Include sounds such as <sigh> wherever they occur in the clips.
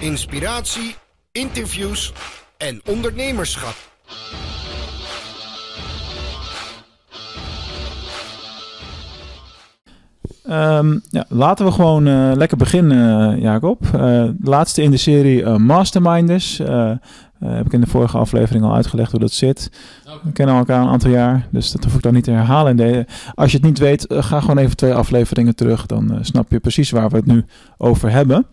inspiratie, interviews en ondernemerschap. Ehm, ja, laten we gewoon eh, lekker beginnen, uh, Jacob. Uh, laatste in de serie Masterminders. heb ik in de vorige aflevering al uitgelegd hoe dat zit. We kennen elkaar een aantal jaar, dus dat hoef ik dan niet te herhalen. De, als je het niet weet, ga gewoon even twee afleveringen terug. Dan snap je precies waar we het nu over hebben.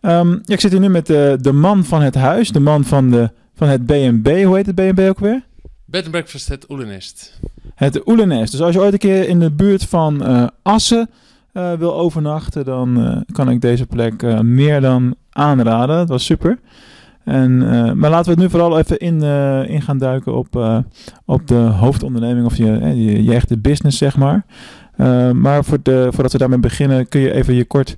Um, ja, ik zit hier nu met de, de man van het huis, de man van, de, van het B&B. Hoe heet het B&B ook weer? Bed and Breakfast, het Oelenest. Het Oelenest. Dus als je ooit een keer in de buurt van Assen uh, wil overnachten, dan uh, kan ik deze plek meer dan aanraden. Het was super. En, maar laten we het nu vooral even in, in gaan duiken op, op de hoofdonderneming of je, je, je, echte business, zeg maar. maar voor de, voordat we daarmee beginnen, kun je even je kort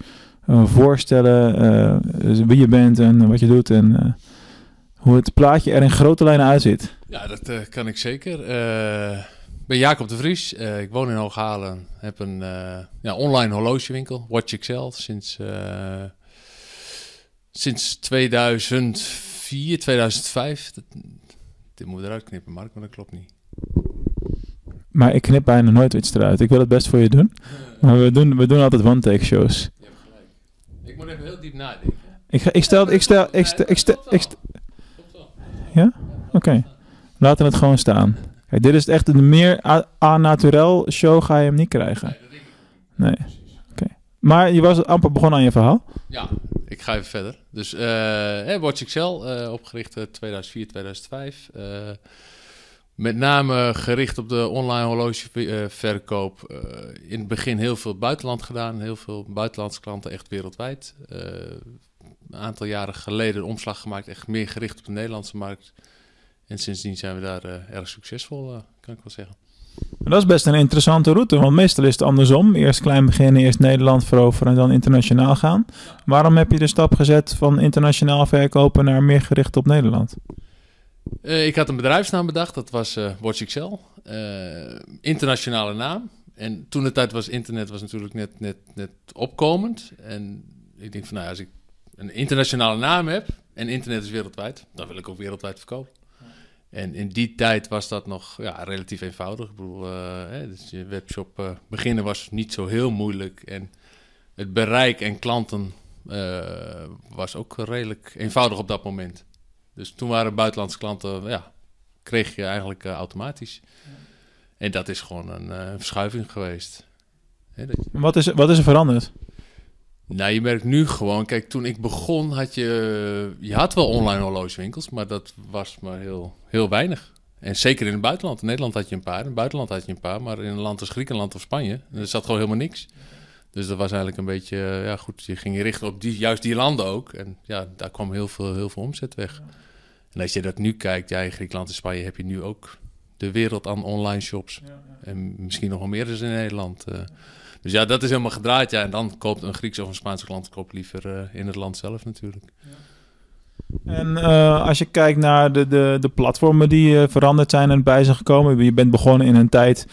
voorstellen wie je bent en wat je doet en hoe het plaatje er in grote lijnen uitziet. Ja, dat kan ik zeker ben Jacob de Vries. Uh, ik woon in Hooghalen. Heb een uh, ja, online horlogewinkel, Watch Excel, sinds, uh, sinds 2004, 2005. Dat, dit moet eruit knippen, Mark, maar dat klopt niet. Maar ik knip bijna nooit iets eruit. Ik wil het best voor je doen. <laughs> Maar we doen, we doen altijd one-take shows. Je hebt gelijk. Ik moet even heel diep nadenken. Ik, ik stel... Ik stel, ik stel, ik stel, ik stel, ja? Oké. Okay. Laten we het gewoon staan. Kijk, dit is echt een meer a-naturel show ga je hem niet krijgen. Nee. Oké. Maar je was amper begonnen aan je verhaal. Ja, ik ga even verder. Dus uh, Watch Excel, uh, opgericht 2004, 2005. Uh, met name gericht op de online horlogeverkoop. Uh, in het begin heel veel buitenland gedaan. Heel veel buitenlandse klanten, echt wereldwijd. een aantal jaren geleden een omslag gemaakt. Echt meer gericht op de Nederlandse markt. En sindsdien zijn we daar uh, erg succesvol, kan ik wel zeggen. Dat is best een interessante route, want meestal is het andersom. Eerst klein beginnen, eerst Nederland veroveren en dan internationaal gaan. Waarom heb je de stap gezet van internationaal verkopen naar meer gericht op Nederland? Uh, ik had een bedrijfsnaam bedacht, dat was uh, Watch Excel. internationale naam. En toen de tijd was internet was natuurlijk net, net, net opkomend. En ik denk van nou, als ik een internationale naam heb en internet is wereldwijd, dan wil ik ook wereldwijd verkopen. En in die tijd was dat nog ja, relatief eenvoudig. Ik bedoel, hè, dus je webshop beginnen was niet zo heel moeilijk. En het bereik en klanten was ook redelijk eenvoudig op dat moment. Dus toen waren buitenlandse klanten, ja, kreeg je eigenlijk automatisch. Ja. En dat is gewoon een verschuiving geweest. Hè, wat, is, wat is er veranderd? Nou, je merkt nu gewoon, kijk, toen ik begon had je, je had wel online horlogewinkels, maar dat was maar heel, heel weinig. En zeker in het buitenland. In Nederland had je een paar, in het buitenland had je een paar, maar in een land als Griekenland of Spanje, er zat gewoon helemaal niks. Dus dat was eigenlijk een beetje, ja goed, je ging je richten op die, juist die landen ook. En ja, daar kwam heel veel, heel veel omzet weg. En als je dat nu kijkt, ja, in Griekenland en Spanje heb je nu ook de wereld aan online shops. En misschien nog wel meer dan in Nederland. Uh, dus ja, dat is helemaal gedraaid. Ja. En dan koopt een Griekse of een Spaanse klant koopt liever uh, in het land zelf natuurlijk. Ja. En uh, als je kijkt naar de, de, de platformen die veranderd zijn en bij zijn gekomen. Je bent begonnen in een tijd,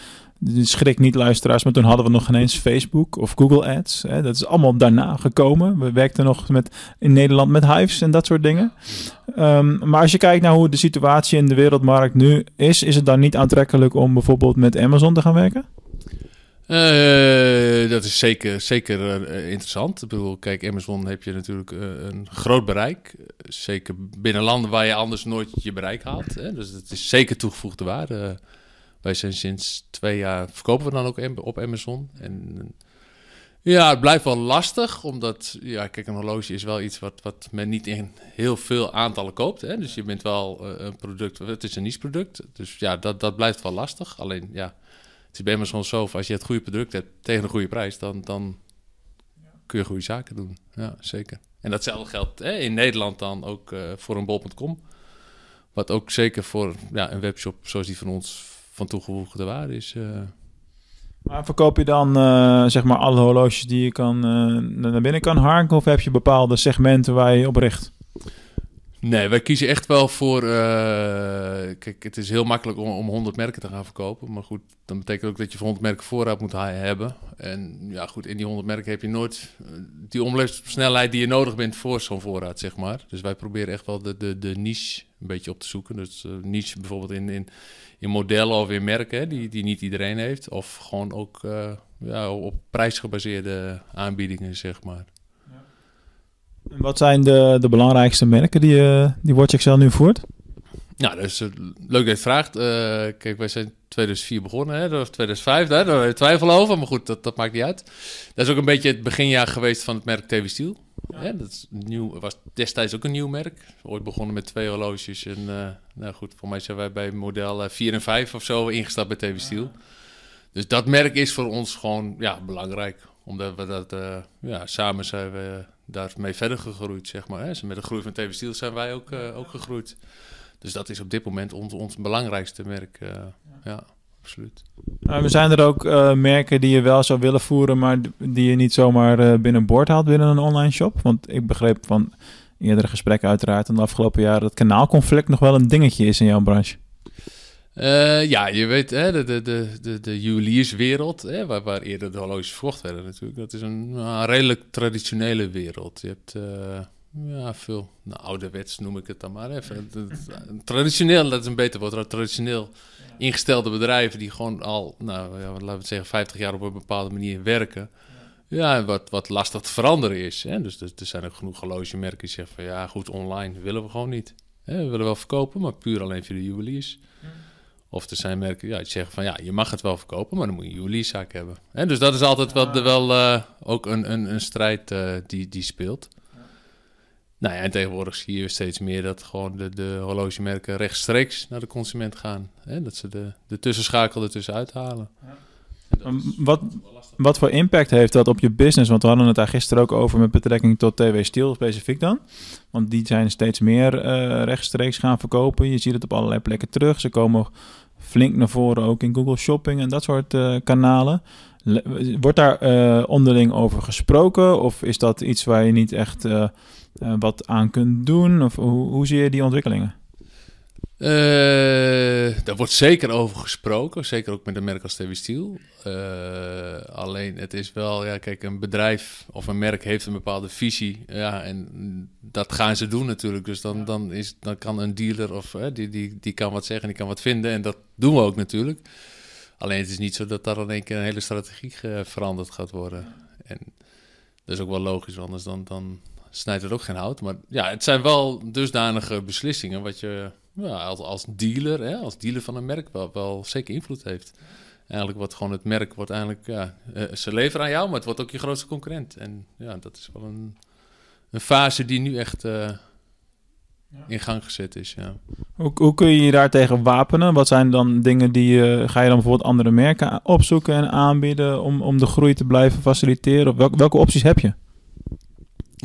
schrik niet luisteraars, maar toen hadden we nog geen eens Facebook of Google Ads. Hè. Dat is allemaal daarna gekomen. We werkten nog met, in Nederland met Hives en dat soort dingen. Um, maar als je kijkt naar hoe de situatie in de wereldmarkt nu is, is het dan niet aantrekkelijk om bijvoorbeeld met Amazon te gaan werken? Uh, dat is zeker, zeker uh, interessant. Ik bedoel, kijk, Amazon heb je natuurlijk uh, een groot bereik. Zeker binnen landen waar je anders nooit je bereik haalt. Hè? Dus het is zeker toegevoegde waarde. Wij zijn sinds twee jaar, verkopen we dan ook op Amazon. En ja, het blijft wel lastig, omdat, ja, kijk, een horloge is wel iets wat, wat men niet in heel veel aantallen koopt. Hè? Dus je bent wel een product, het is een niche product. Dus ja, dat, dat blijft wel lastig. Alleen, ja is bij Amazon zo, als je het goede product hebt tegen een goede prijs, dan, dan kun je goede zaken doen. Ja, zeker. En datzelfde geldt hè, in Nederland dan ook uh, voor een bol.com. Wat ook zeker voor ja, een webshop zoals die van ons van toegevoegde waarde is. Uh. Maar verkoop je dan uh, zeg maar alle horloges die je kan, naar binnen kan harken? Of heb je bepaalde segmenten waar je op richt? Nee, wij kiezen echt wel voor. eh, kijk, het is heel makkelijk om, om 100 merken te gaan verkopen. Maar goed, dan betekent ook dat je voor 100 merken voorraad moet hebben. En ja, goed, in die 100 merken heb je nooit eh, die omloopsnelheid die je nodig bent voor zo'n voorraad, zeg maar. Dus wij proberen echt wel de, de, de niche een beetje op te zoeken. Dus eh, niche bijvoorbeeld in, in, in modellen of in merken die, die niet iedereen heeft. Of gewoon ook ja, op prijsgebaseerde aanbiedingen, zeg maar. En wat zijn de, de belangrijkste merken die, eh die Watch Excel nu voert? Nou, dus eh, leuk dat je het vraagt. Eh, kijk, wij zijn 2004 begonnen, hè, of 2005, daar hebben we twijfel over. Maar goed, dat, dat maakt niet uit. Dat is ook een beetje het beginjaar geweest van het merk TV Steel. Hè, dat is nieuw, was destijds ook een nieuw merk. Ooit begonnen met twee horloges. En eh, nou goed, voor mij zijn wij bij model eh, 4 en 5 of zo ingestapt bij TV Steel. Dus dat merk is voor ons gewoon ja, belangrijk. Omdat we dat, eh, ja, samen zijn we daarmee verder gegroeid, zeg maar. Hè. Met de groei van TV Steel zijn wij ook, eh, ook gegroeid. Dus dat is op dit moment ons, ons belangrijkste merk. eh, ja, absoluut. Er zijn er ook eh, merken die je wel zou willen voeren, maar die je niet zomaar eh, binnenboord haalt binnen een online shop? Want ik begreep van eerdere gesprekken uiteraard in de afgelopen jaren dat kanaalconflict nog wel een dingetje is in jouw branche. Eh, ja, je weet, hè, de, de, de, de, de juwelierswereld, hè, waar, waar eerder de horloges verkocht werden natuurlijk, dat is een, nou, redelijk traditionele wereld. Je hebt eh, ja, veel, nou, ouderwets noem ik het dan maar even. Het- het- Traditioneel, dat is een beter woord, traditioneel ingestelde bedrijven die gewoon al, nou, ja, laten we zeggen, 50 jaar op een bepaalde manier werken. Ja, en wat, wat lastig te veranderen is. Hè? Dus, dus er zijn ook genoeg horlogemerken die zeggen van ja, goed, online willen we gewoon niet. Hè, we willen wel verkopen, maar puur alleen voor de juweliers. Of er zijn merken ja, die zeggen van ja, je mag het wel verkopen, maar dan moet je een juwelierszaak hebben. Hè, dus dat is altijd wel, de, wel eh, ook een, een, een strijd eh, die, die speelt. Nou ja, en tegenwoordig zie je steeds meer dat gewoon de, de horlogemerken rechtstreeks naar de consument gaan. Hè, dat ze de, de tussenschakel ertussen uithalen. Wat, wel lastig. wat voor impact heeft dat op je business? Want we hadden het daar gisteren ook over met betrekking tot TW Steel specifiek dan. Want die zijn steeds meer eh, rechtstreeks gaan verkopen. Je ziet het op allerlei plekken terug. Ze komen flink naar voren ook in Google Shopping en dat soort eh, kanalen. Le- Wordt daar eh, onderling over gesproken? Of is dat iets waar je niet echt wat aan kunt doen? Of hoe, hoe zie je die ontwikkelingen? Eh, daar wordt zeker over gesproken, zeker ook met een merk als TV Steel. Eh, alleen het is wel, ja, kijk, een bedrijf of een merk heeft een bepaalde visie, ja, en dat gaan ze doen natuurlijk. Dus dan, dan, is, dan kan een dealer of die, die, die kan wat zeggen, die kan wat vinden, en dat doen we ook natuurlijk. Alleen het is niet zo dat daar in één keer een hele strategie veranderd gaat worden. En dat is ook wel logisch, anders dan, dan snijdt het ook geen hout. Maar ja, het zijn wel dusdanige beslissingen wat je ja, als, als dealer, hè, als dealer van een merk wel, wel zeker invloed heeft. Eigenlijk wordt gewoon het merk wordt eigenlijk, ja, eh, ze leveren aan jou, maar het wordt ook je grootste concurrent. En ja, dat is wel een, een fase die nu echt eh, in gang gezet is. Ja. Hoe, hoe kun je je daartegen wapenen? Wat zijn dan dingen die je... Ga je dan bijvoorbeeld andere merken opzoeken en aanbieden... om, om de groei te blijven faciliteren? Of welke, welke opties heb je?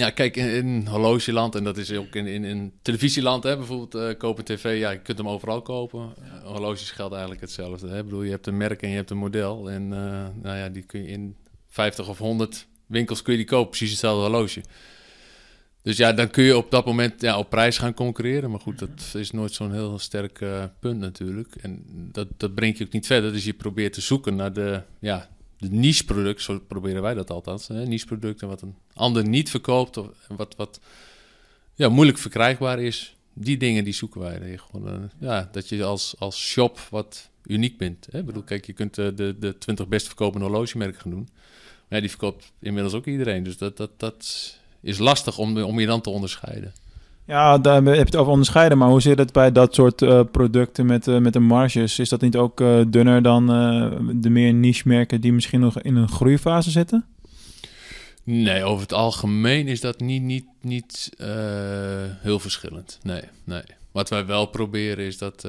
Ja, kijk, in, in horlogeland, en dat is ook in, in, televisieland, hè, bijvoorbeeld eh, kopen tv, ja, je kunt hem overal kopen. Eh, horloges geldt eigenlijk hetzelfde. Hè? Ik bedoel, je hebt een merk en je hebt een model. En eh, nou ja, die kun je in 50 of 100 winkels kun je die kopen, precies hetzelfde horloge. Dus ja, dan kun je op dat moment ja, op prijs gaan concurreren. Maar goed, dat is nooit zo'n heel sterk punt natuurlijk. En dat, dat brengt je ook niet verder. Dus je probeert te zoeken naar de, ja, de niche product, zo proberen wij dat althans. Hè? Niche producten wat een ander niet verkoopt of wat, wat ja, moeilijk verkrijgbaar is. Die dingen die zoeken wij. Gewoon, eh, ja, dat je als, als shop wat uniek bent. Hè? Ik bedoel, kijk, je kunt eh, de, de 20 best verkopende horlogemerken gaan doen. Maar die verkoopt inmiddels ook iedereen. Dus dat, dat, dat is lastig om, om je dan te onderscheiden. Ja, daar heb je het over onderscheiden. Maar hoe zit het bij dat soort eh, producten met, eh, met de marges? Is dat niet ook eh, dunner dan de meer niche merken... die misschien nog in een groeifase zitten? Nee, over het algemeen is dat niet, niet, niet heel verschillend. Nee, nee. Wat wij wel proberen is dat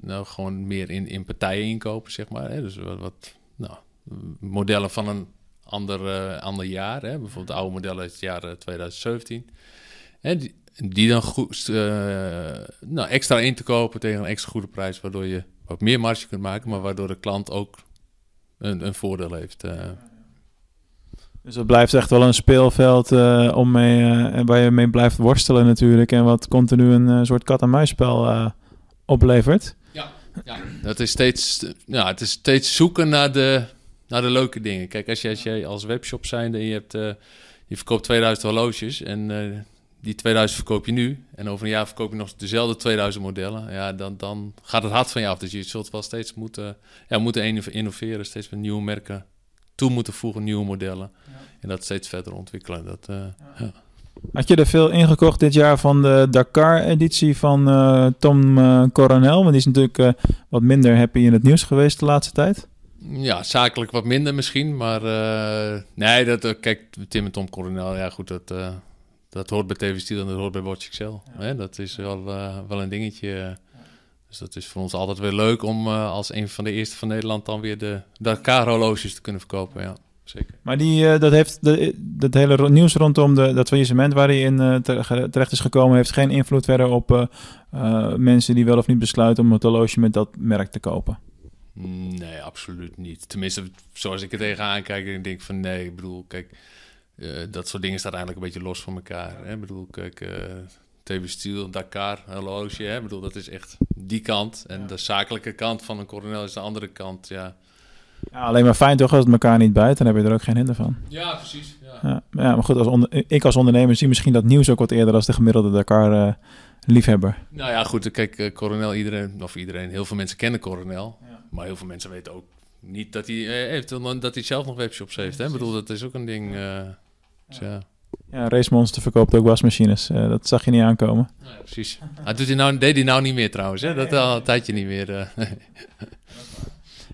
nou gewoon meer in, in partijen inkopen, zeg maar. Hè? Dus wat, wat nou, modellen van een ander, ander jaar. Hè? Bijvoorbeeld de oude modellen uit het jaar 2017. En die, die dan goed, uh, nou, extra in te kopen tegen een extra goede prijs, waardoor je wat meer marge kunt maken, maar waardoor de klant ook een, een voordeel heeft. Uh. Dus het blijft echt wel een speelveld uh, om mee, uh, waar je mee blijft worstelen natuurlijk. En wat continu een soort kat-en-muisspel oplevert. Ja, ja. Dat is steeds, ja, het is steeds zoeken naar de, naar de leuke dingen. Kijk, als je als, je als webshop zijnde en je, hebt, je verkoopt 2000 horloges en die 2000 verkoop je nu en over een jaar verkoop je nog dezelfde 2000 modellen, ja, dan, dan gaat het hard van je af. Dus je zult wel steeds moeten, ja, moeten innoveren, steeds met nieuwe merken toe moeten voegen, nieuwe modellen. Ja. En dat steeds verder ontwikkelen. Dat, uh, ja. Had je er veel ingekocht dit jaar van de Dakar-editie van uh, Tom uh, Coronel? Want die is natuurlijk wat minder happy in het nieuws geweest de laatste tijd. Ja, zakelijk wat minder misschien. Maar nee, dat, kijk, Tim en Tom Coronel, ja goed, dat, dat hoort bij TV Steel en dat hoort bij Watch Excel. Hè? Dat is wel, wel een dingetje. Dus dat is voor ons altijd weer leuk om als een van de eerste van Nederland dan weer de Dakar-horloges te kunnen verkopen. Ja zeker. Maar die, uh, dat heeft de, dat hele nieuws rondom de, dat faillissement waar hij in terecht is gekomen, heeft geen invloed verder op mensen die wel of niet besluiten om het horloge met dat merk te kopen. Nee, absoluut niet. Tenminste, zoals ik er tegenaan kijk, ik denk van nee, ik bedoel, kijk, dat soort dingen staat eigenlijk een beetje los van elkaar. Hè? Ik bedoel, kijk, TV Steel, Dakar, horloge, hè? Ik bedoel, dat is echt die kant. En de zakelijke kant van een coronel is de andere kant, ja. Ja, alleen maar fijn toch als het elkaar niet bijt, dan heb je er ook geen hinder van. Ja, precies. Ja, ja, ja maar goed, als onder, ik als ondernemer zie misschien dat nieuws ook wat eerder als de gemiddelde Dakar uh, liefhebber. Nou ja, goed, kijk, uh, Coronel, iedereen, of iedereen, heel veel mensen kennen Coronel, ja. maar heel veel mensen weten ook niet dat hij uh, heeft, dat hij zelf nog webshops heeft. Hè? Ik bedoel, dat is ook een ding. Dus ja. Ja, Race Monster verkoopt ook wasmachines. dat zag je niet aankomen. Ja, precies. Hij doet hij nou, deed hij nou niet meer trouwens. Hè? Dat al een tijdje niet meer. <laughs>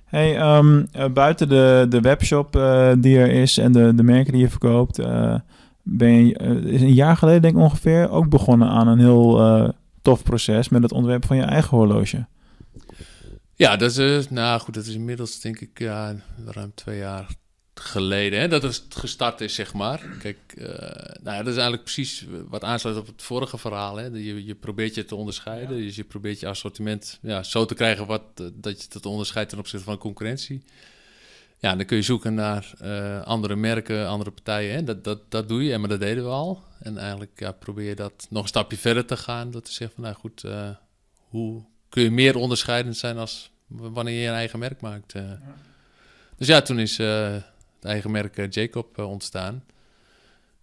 Hey, um, uh, buiten de, de webshop uh, die er is en de, de merken die je verkoopt, uh, ben je is een jaar geleden denk ik ongeveer ook begonnen aan een heel tof proces met het ontwerpen van je eigen horloge. Ja, dat is, nou goed, dat is inmiddels denk ik ja, ruim twee jaar geleden hè, dat het gestart is, zeg maar. Kijk, uh, nou ja, dat is eigenlijk precies wat aansluit op het vorige verhaal. Hè. Je, je probeert je te onderscheiden, dus je probeert je assortiment ja, zo te krijgen wat, uh, dat je het onderscheidt ten opzichte van concurrentie. Ja, dan kun je zoeken naar uh, andere merken, andere partijen. Hè. Dat, dat, dat doe je, maar dat deden we al. En eigenlijk ja, probeer je dat nog een stapje verder te gaan. Dat te zeggen van, nou goed, hoe kun je meer onderscheidend zijn als wanneer je een eigen merk maakt. Dus ja, toen is eigen merk eh, Jacob eh, ontstaan.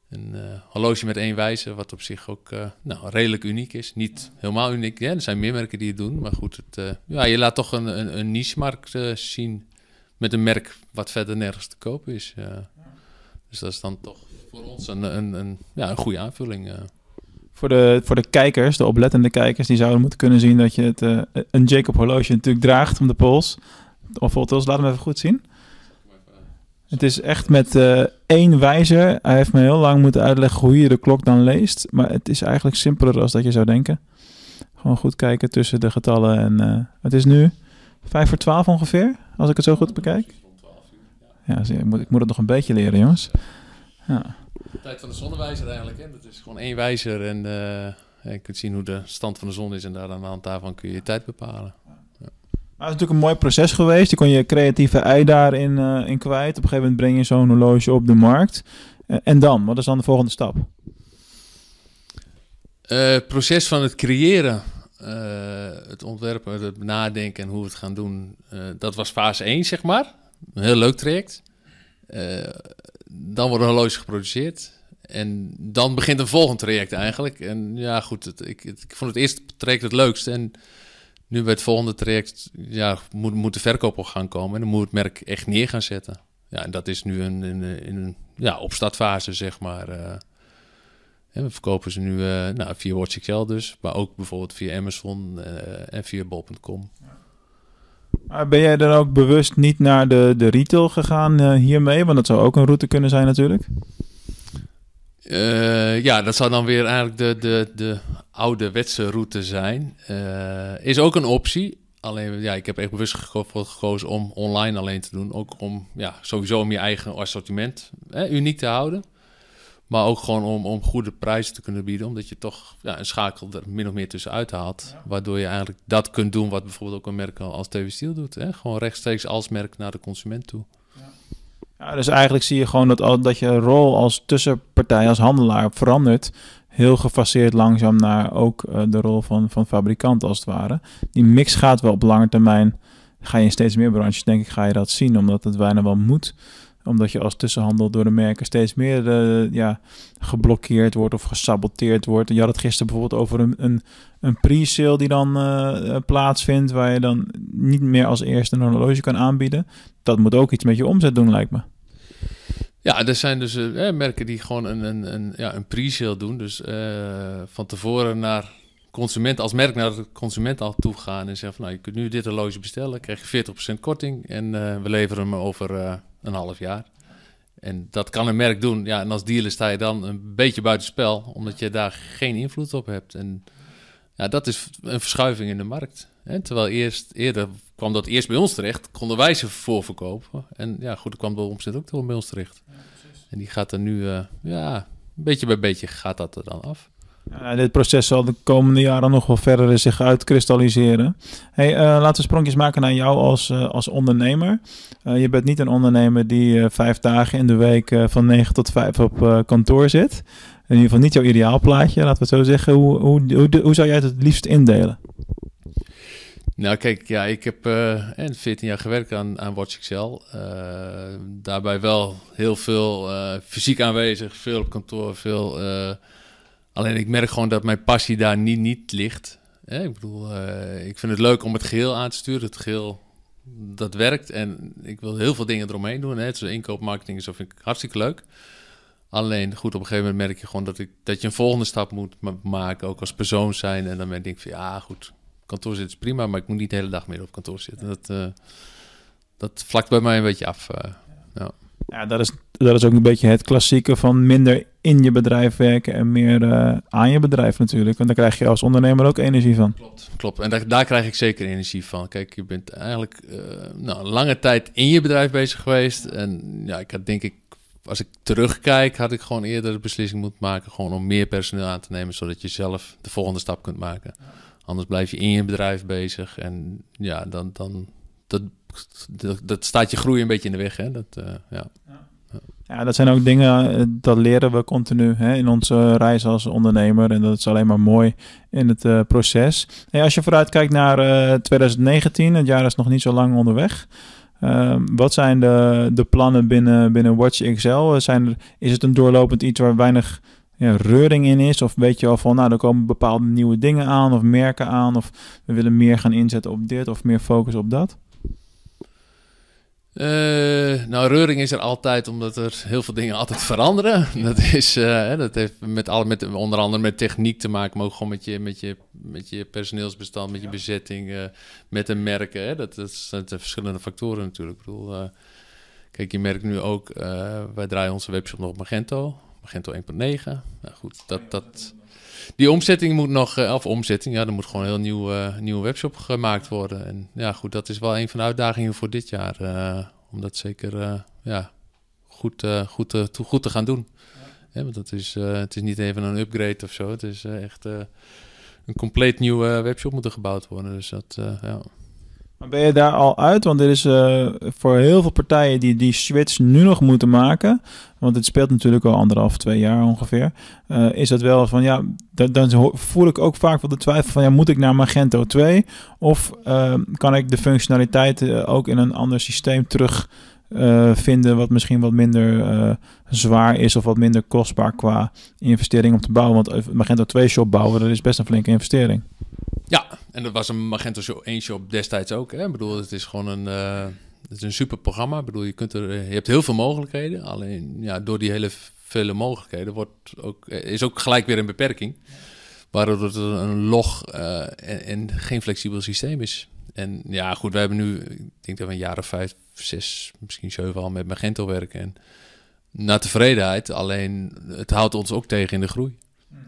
Een uh, horloge met één wijzer, wat op zich ook nou, redelijk uniek is. Niet helemaal uniek, ja, er zijn meer merken die het doen. Maar goed, het, ja, je laat toch een, een, niche-markt zien met een merk wat verder nergens te kopen is. Dus dat is dan toch voor ons een, een, een, ja, een goede aanvulling. Voor, de, voor de kijkers, de oplettende kijkers, die zouden moeten kunnen zien dat je het, een Jacob horloge natuurlijk draagt om de pols. Of foto's, laat hem even goed zien. Het is echt met uh, één wijzer. Hij heeft me heel lang moeten uitleggen hoe je de klok dan leest. Maar het is eigenlijk simpeler dan dat je zou denken. Gewoon goed kijken tussen de getallen. En uh, het is nu vijf voor twaalf ongeveer, als ik het zo goed bekijk. Ja, ik moet, ik moet het nog een beetje leren, jongens. Ja. Tijd van de zonnewijzer eigenlijk. Hè? Dat is gewoon één wijzer. En uh, je kunt zien hoe de stand van de zon is. En daar aan de hand daarvan kun je je tijd bepalen. Het is natuurlijk een mooi proces geweest. Je kon je creatieve ei daarin uh, in kwijt. Op een gegeven moment breng je zo'n horloge op de markt. Uh, en dan? Wat is dan de volgende stap? Uh, het proces van het creëren, het ontwerpen, het nadenken en hoe we het gaan doen. dat was fase 1, zeg maar. Een heel leuk traject. dan wordt een horloge geproduceerd. En dan begint een volgend traject eigenlijk. En ja, goed, het, ik, het, ik vond het eerste traject het leukste. En nu bij het volgende traject ja, moet, moet de verkoop op gaan komen en dan moet het merk echt neer gaan zetten. Ja, en dat is nu een, een ja, opstartfase, zeg maar. Uh, we verkopen ze nu uh, nou, via WatchXL dus, maar ook bijvoorbeeld via Amazon uh, en via bol.com. Maar ben jij dan ook bewust niet naar de, de retail gegaan hiermee? Want dat zou ook een route kunnen zijn natuurlijk. Uh, ja, dat zou dan weer eigenlijk de, de, de ouderwetse route zijn. Uh, is ook een optie. Alleen, ja, ik heb echt bewust gekozen om online alleen te doen. Ook om, ja, sowieso om je eigen assortiment hè, uniek te houden. Maar ook gewoon om, om goede prijzen te kunnen bieden. Omdat je toch ja, een schakel er min of meer tussenuit haalt. Ja. Waardoor je eigenlijk dat kunt doen wat bijvoorbeeld ook een merk als TV Steel doet. Hè? Gewoon rechtstreeks als merk naar de consument toe Ja, dus eigenlijk zie je gewoon dat, dat je rol als tussenpartij, als handelaar verandert. Heel gefaseerd langzaam naar ook uh, de rol van, van fabrikant als het ware. Die mix gaat wel op lange termijn. Ga je in steeds meer branches, denk ik, ga je dat zien. Omdat het bijna wel moet omdat je als tussenhandel door de merken steeds meer uh, ja, geblokkeerd wordt of gesaboteerd wordt. Je had het gisteren bijvoorbeeld over een, een, een pre-sale die dan uh, plaatsvindt, waar je dan niet meer als eerste een horloge kan aanbieden. Dat moet ook iets met je omzet doen, lijkt me. Ja, er zijn dus uh, merken die gewoon een, een, een, ja, een pre-sale doen. Dus van tevoren naar consument, als merk naar de consument al toe gaan en zeggen van nou, je kunt nu dit horloge bestellen, krijg je 40% korting en we leveren hem over een half jaar. En dat kan een merk doen. Ja, en als dealer sta je dan een beetje buitenspel, omdat je daar geen invloed op hebt. En ja, dat is een verschuiving in de markt. Hè? Terwijl eerst, eerder kwam dat eerst bij ons terecht, konden wij ze voorverkopen. En ja, goed, dan kwam de omzet ook bij ons terecht. en die gaat er nu, uh, ja, beetje bij beetje gaat dat er dan af. Ja, dit proces zal de komende jaren nog wel verder zich uitkristalliseren. Hey, uh, laten we sprongjes maken naar jou als, uh, als ondernemer. Uh, je bent niet een ondernemer die vijf dagen in de week van 9 tot 5 op kantoor zit. In ieder geval niet jouw ideaalplaatje, laten we het zo zeggen. Hoe, hoe, hoe, hoe zou jij het het liefst indelen? Nou, kijk, ja, ik heb uh, 14 jaar gewerkt aan, aan Watch Excel. daarbij wel heel veel fysiek aanwezig, veel op kantoor, veel Alleen ik merk gewoon dat mijn passie daar niet, niet ligt. ik bedoel, ik vind het leuk om het geheel aan te sturen. Het geheel, dat werkt. En ik wil heel veel dingen eromheen doen. Hè. Zoals inkoopmarketing zo vind ik hartstikke leuk. Alleen, goed, op een gegeven moment merk je gewoon dat, ik, dat je een volgende stap moet maken. Ook als persoon zijn. En dan denk ik van, ja, goed, kantoor zitten is prima. Maar ik moet niet de hele dag meer op kantoor zitten. Dat, uh, dat vlakt bij mij een beetje af. Uh, ja. Ja, dat is, dat is ook een beetje het klassieke van minder in je bedrijf werken en meer uh, aan je bedrijf natuurlijk. Want daar krijg je als ondernemer ook energie van. Klopt, klopt. En daar, daar krijg ik zeker energie van. Kijk, je bent eigenlijk uh, nou, lange tijd in je bedrijf bezig geweest. En ja, ik had denk ik, als ik terugkijk, had ik gewoon eerder de beslissing moeten maken. Gewoon om meer personeel aan te nemen, zodat je zelf de volgende stap kunt maken. Anders blijf je in je bedrijf bezig. En ja, dan, dan dat, dat, staat je groei een beetje in de weg. Hè? Dat, uh, ja. Ja, dat zijn ook dingen, eh, dat leren we continu hè, in onze reis als ondernemer. En dat is alleen maar mooi in het uh, proces. Als je vooruit kijkt naar uh, 2019, het jaar is nog niet zo lang onderweg. Uh, wat zijn de, de plannen binnen, binnen Watch XL? Zijn er, is het een doorlopend iets waar weinig ja, reuring in is? Of weet je al van, nou, er komen bepaalde nieuwe dingen aan of merken aan. Of we willen meer gaan inzetten op dit of meer focus op dat? Uh, nou, reuring is er altijd, omdat er heel veel dingen altijd veranderen. <laughs> Dat, is, uh, dat heeft met, alle, met onder andere met techniek te maken, maar ook gewoon met je, met je, met je personeelsbestand, met je bezetting, uh, met de merken. Hè. Dat, dat zijn verschillende factoren natuurlijk. Ik bedoel, kijk, je merkt nu ook, wij draaien onze webshop nog op Magento, Magento 1.9. Nou goed, dat, dat, die omzetting moet nog, of omzetting, ja, er moet gewoon een heel nieuw, nieuwe webshop gemaakt worden. En ja, goed, dat is wel een van de uitdagingen voor dit jaar. om dat zeker ja, goed, goed, goed te gaan doen. Want dat is, het is niet even een upgrade of zo. Het is echt een compleet nieuwe webshop moet er gebouwd worden. Dus dat, ja. Ben je daar al uit? Want er is uh, voor heel veel partijen die die switch nu nog moeten maken. Want het speelt natuurlijk al anderhalf, twee jaar ongeveer. Uh, is dat wel van ja, dan voel ik ook vaak wel de twijfel van ja, moet ik naar Magento 2? Of uh, kan ik de functionaliteiten ook in een ander systeem terug vinden, wat misschien wat minder zwaar is of wat minder kostbaar qua investering om te bouwen? Want Magento 2 shop bouwen, dat is best een flinke investering. Ja, en dat was een Magento 1 shop destijds ook. Hè? Ik bedoel, het is gewoon een, het is een super programma. Ik bedoel, je, kunt er, je hebt heel veel mogelijkheden. Alleen ja, door die hele vele mogelijkheden wordt ook, is ook gelijk weer een beperking. Waardoor het een log en, en, geen flexibel systeem is. En ja, goed, we hebben nu, ik denk dat we een jaar of vijf, zes, misschien zeven al met Magento werken. En naar tevredenheid, alleen het houdt ons ook tegen in de groei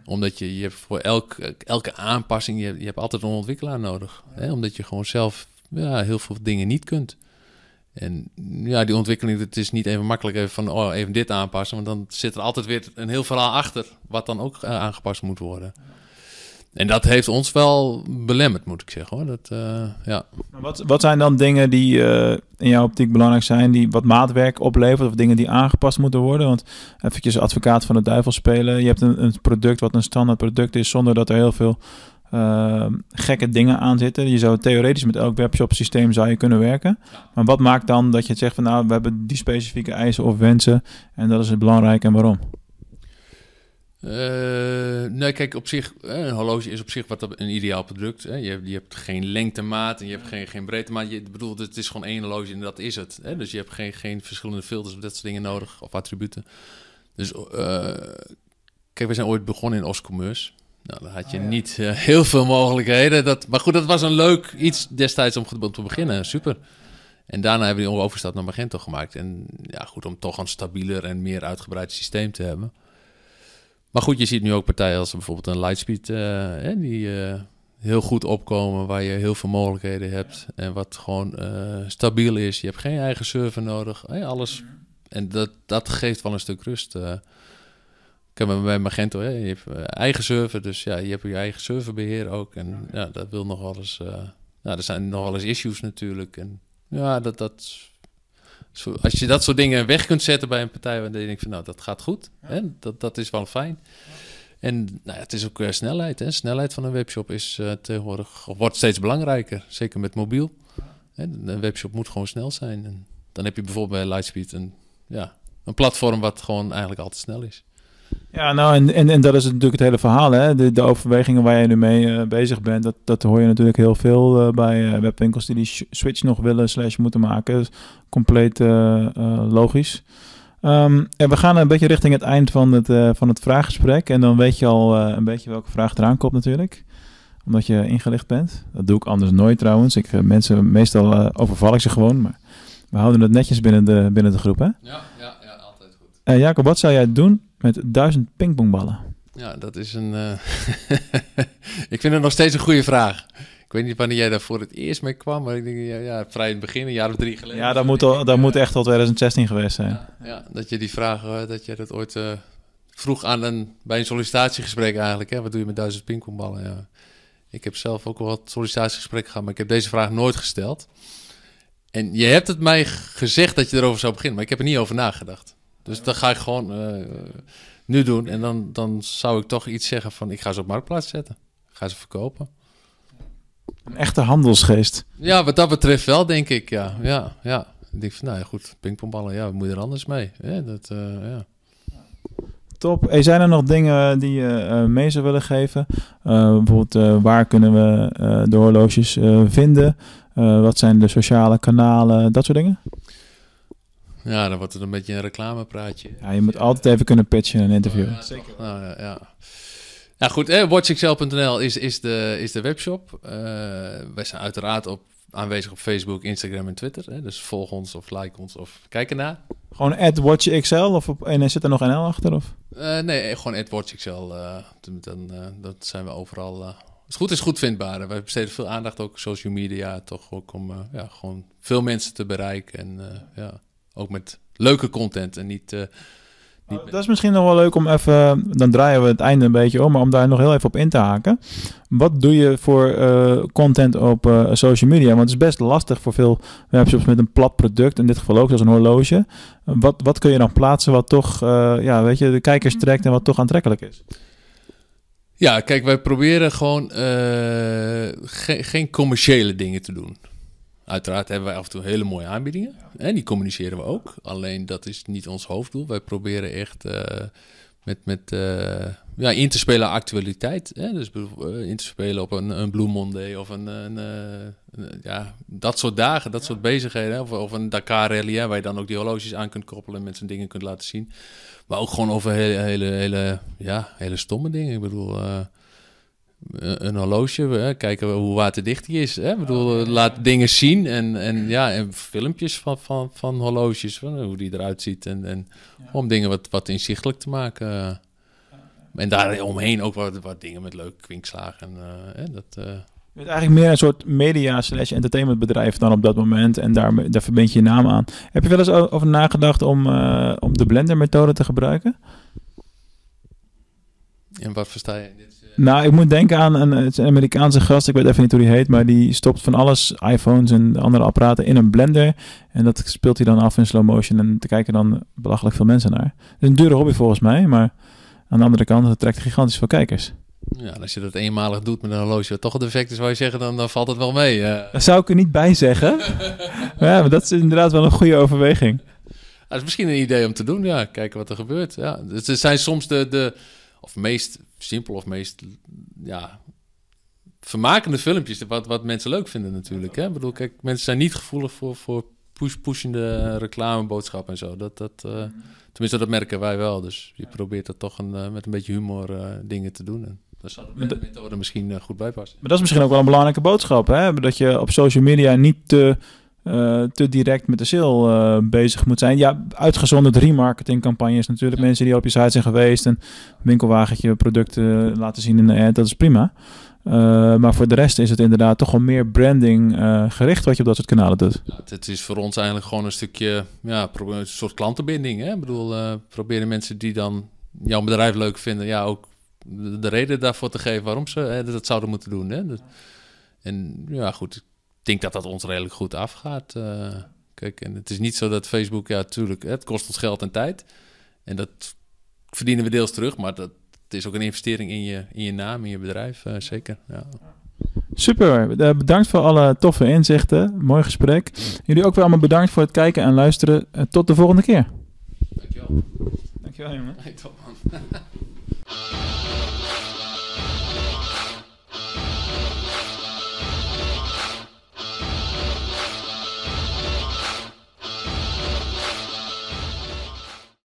omdat je, je hebt voor elk, elke aanpassing, je, je hebt altijd een ontwikkelaar nodig. Hè? Omdat je gewoon zelf ja, heel veel dingen niet kunt. En ja, die ontwikkeling, het is niet even makkelijk even van oh, even dit aanpassen. Want dan zit er altijd weer een heel verhaal achter, wat dan ook eh, aangepast moet worden. En dat heeft ons wel belemmerd, moet ik zeggen. Hoor. Dat, uh, ja. Wat, wat zijn dan dingen die uh, in jouw optiek belangrijk zijn, die wat maatwerk opleveren, of dingen die aangepast moeten worden? Want eventjes advocaat van de duivel spelen. Je hebt een, een product wat een standaard product is, zonder dat er heel veel uh, gekke dingen aan zitten. Je zou theoretisch met elk webshop systeem zou je kunnen werken. Maar wat maakt dan dat je het zegt van nou, we hebben die specifieke eisen of wensen en dat is het belangrijk en waarom? Uh, nee, kijk, op zich, een horloge is op zich wat een ideaal product. Hè. Je, hebt, je hebt geen lengtemaat en je hebt geen, geen breedtemaat. Je bedoelt, het is gewoon één horloge en dat is het. Hè. Dus je hebt geen, geen verschillende filters of dat soort dingen nodig, of attributen. Dus, uh, kijk, we zijn ooit begonnen in Oscommerce. Nou, dan had je oh, niet uh, heel veel mogelijkheden. Dat, maar goed, dat was een leuk iets destijds om, om te beginnen. Super. En daarna hebben we die overstap naar Magento gemaakt. En ja, goed, om toch een stabieler en meer uitgebreid systeem te hebben. Maar goed, je ziet nu ook partijen als bijvoorbeeld een Lightspeed, uh, die uh, heel goed opkomen, waar je heel veel mogelijkheden hebt en wat gewoon uh, stabiel is. Je hebt geen eigen server nodig, alles. En dat, dat geeft wel een stuk rust. Kijk, bij Magento, hè, je hebt eigen server, dus ja, je hebt je eigen serverbeheer ook. En ja, dat wil nog wel eens, nou, er zijn nog wel eens issues natuurlijk. En ja, dat, dat als je dat soort dingen weg kunt zetten bij een partij, dan denk ik van nou, dat gaat goed. Hè? Dat, dat is wel fijn. En nou, het is ook uh, snelheid. Hè? Snelheid van een webshop is uh, tegenwoordig, wordt steeds belangrijker. Zeker met mobiel. Hè? Een webshop moet gewoon snel zijn. En dan heb je bijvoorbeeld bij Lightspeed een, ja, een platform wat gewoon eigenlijk altijd snel is. Ja, nou, en, en, en dat is natuurlijk het hele verhaal. Hè? De, de overwegingen waar je nu mee uh, bezig bent, dat, dat hoor je natuurlijk heel veel uh, bij uh, webwinkels die die switch nog willen slash moeten maken. compleet logisch. Um, en we gaan een beetje richting het eind van het, van het vraaggesprek. En dan weet je al een beetje welke vraag eraan komt natuurlijk. Omdat je ingelicht bent. Dat doe ik anders nooit trouwens. Ik, mensen, meestal overval ik ze gewoon. Maar we houden het netjes binnen de, binnen de groep, hè? Ja, ja, ja altijd goed. Jacob, wat zou jij doen met duizend pingpongballen? Ja, dat is een. Uh... <laughs> ik vind het nog steeds een goede vraag. Ik weet niet wanneer jij daar voor het eerst mee kwam, maar ik denk ja, ja vrij in het begin, een jaar of drie geleden. Ja, dat moet, al, dat moet echt al 2016 geweest zijn. Ja, ja dat je die vraag, uh, dat je dat ooit uh, vroeg aan een, bij een sollicitatiegesprek eigenlijk. Hè? Wat doe je met duizend pingpongballen? Ja. Ik heb zelf ook wel wat sollicitatiegesprekken gehad, maar ik heb deze vraag nooit gesteld. En je hebt het mij gezegd dat je erover zou beginnen, maar ik heb er niet over nagedacht. Dus dat ga ik gewoon uh, nu doen. En dan, dan zou ik toch iets zeggen van... ik ga ze op marktplaats zetten. ga ze verkopen. Een echte handelsgeest. Ja, wat dat betreft wel, denk ik. Ja, ja, ja. Ik denk van, nou ja, goed, pingpongballen, ja, moet je er anders mee? Ja, dat, uh, ja. Top. Hey, zijn er nog dingen die je uh, mee zou willen geven? Uh, bijvoorbeeld, waar kunnen we de horloges vinden? wat zijn de sociale kanalen? Dat soort dingen? Ja, dan wordt het een beetje een reclamepraatje. Ja, je moet altijd even kunnen pitchen in een interview. ja, Zeker. Nou, ja, ja. ja, goed. Eh, WatchXL.nl is, is, de, is de webshop. Uh, wij zijn uiteraard op, aanwezig op Facebook, Instagram en Twitter. Hè? Dus volg ons of like ons of kijk ernaar. Gewoon at WatchXL of op, en zit er nog NL achter? Of? Uh, nee, gewoon at WatchXL. Uh, dan, uh, dat zijn we overal... Uh, het goed is goed vindbaar. Wij besteden veel aandacht ook social media, toch ook om ja, gewoon veel mensen te bereiken. En ja, ook met leuke content en niet... Uh, niet dat is misschien nog wel leuk om even, dan draaien we het einde een beetje om, maar om daar nog heel even op in te haken. Wat doe je voor uh, content op uh, social media? Want het is best lastig voor veel webshops met een plat product, in dit geval ook, zoals een horloge. Wat, wat kun je dan plaatsen wat toch, ja, weet je, de kijkers trekt en wat toch aantrekkelijk is? Ja, kijk, wij proberen gewoon ge geen commerciële dingen te doen. Uiteraard hebben wij af en toe hele mooie aanbiedingen. En die communiceren we ook. Alleen dat is niet ons hoofddoel. Wij proberen echt uh, met, met uh, ja, in te spelen actualiteit. Hè? Dus uh, in te spelen op een, een Blue Monday of een, een, een, ja, dat soort dagen, dat soort bezigheden. Of, of een Dakar Rally, hè, waar je dan ook die horloges aan kunt koppelen en met zijn dingen kunt laten zien. Maar ook gewoon over hele, hele, hele, ja, hele stomme dingen. Ik bedoel, een horloge, hè? kijken hoe waterdicht die is. Hè? Ik bedoel, laat dingen zien en, en, ja, en filmpjes van, van, van horloges, van hoe die eruit ziet. En, en om dingen wat, wat inzichtelijk te maken. En daar omheen ook wat, wat dingen met leuke kwinkslagen. En, uh, dat, uh... Je bent eigenlijk meer een soort media slash entertainmentbedrijf dan op dat moment. En daar, daar verbind je je naam aan. Heb je wel eens over nagedacht om, uh, om de blender methode te gebruiken? En wat versta je in dit? Nou, ik moet denken aan een, het Amerikaanse gast, ik weet even niet hoe die heet, maar die stopt van alles, iPhones en andere apparaten, in een blender. En dat speelt hij dan af in slow motion en te kijken dan belachelijk veel mensen naar. Het is een dure hobby volgens mij, maar aan de andere kant, het trekt gigantisch veel kijkers. Ja, als je dat eenmalig doet met een horloge wat toch een defect is, zou je zeggen, dan, dan valt het wel mee. eh. Daar zou ik er niet bij zeggen. maar <laughs> ja, maar dat is inderdaad wel een goede overweging. Dat is misschien een idee om te doen, ja. Kijken wat er gebeurt. Ja. Dus er zijn soms de, de of meest simpel of meest, ja, vermakende filmpjes, wat, wat mensen leuk vinden natuurlijk. Hè? Ik bedoel, kijk, mensen zijn niet gevoelig voor, voor push, pushende reclameboodschappen en zo. Dat, dat, eh, tenminste, dat merken wij wel. Dus je probeert dat toch een, eh, met een beetje humor eh, dingen te doen. En daar zou de methode misschien goed bij passen. Maar dat is misschien ook wel een belangrijke boodschap, hè? Dat je op social media niet te, eh, te direct met de sale eh, bezig moet zijn. Ja, uitgezonderd remarketingcampagnes natuurlijk. Mensen die al op je site zijn geweest en winkelwagentje producten laten zien in de ad, dat is prima. Eh, maar voor de rest is het inderdaad toch wel meer branding gericht wat je op dat soort kanalen doet. Ja, het, is voor ons eigenlijk gewoon een stukje, ja, een soort klantenbinding. Hè? Ik bedoel, proberen mensen die dan jouw bedrijf leuk vinden, ja, ook de, de reden daarvoor te geven waarom ze hè, dat zouden moeten doen. Hè? Dat- en ja, goed, denk dat dat ons redelijk goed afgaat. eh. kijk, en het is niet zo dat Facebook, ja, tuurlijk, het kost ons geld en tijd. En dat verdienen we deels terug, maar dat, het is ook een investering in je, in je naam, in je bedrijf, eh, zeker. Ja. Super, eh, bedankt voor alle toffe inzichten. Mooi gesprek. Jullie ook weer allemaal bedankt voor het kijken en luisteren. Tot de volgende keer. Dankjewel. Dankjewel jongen. Hey, top, man. <laughs>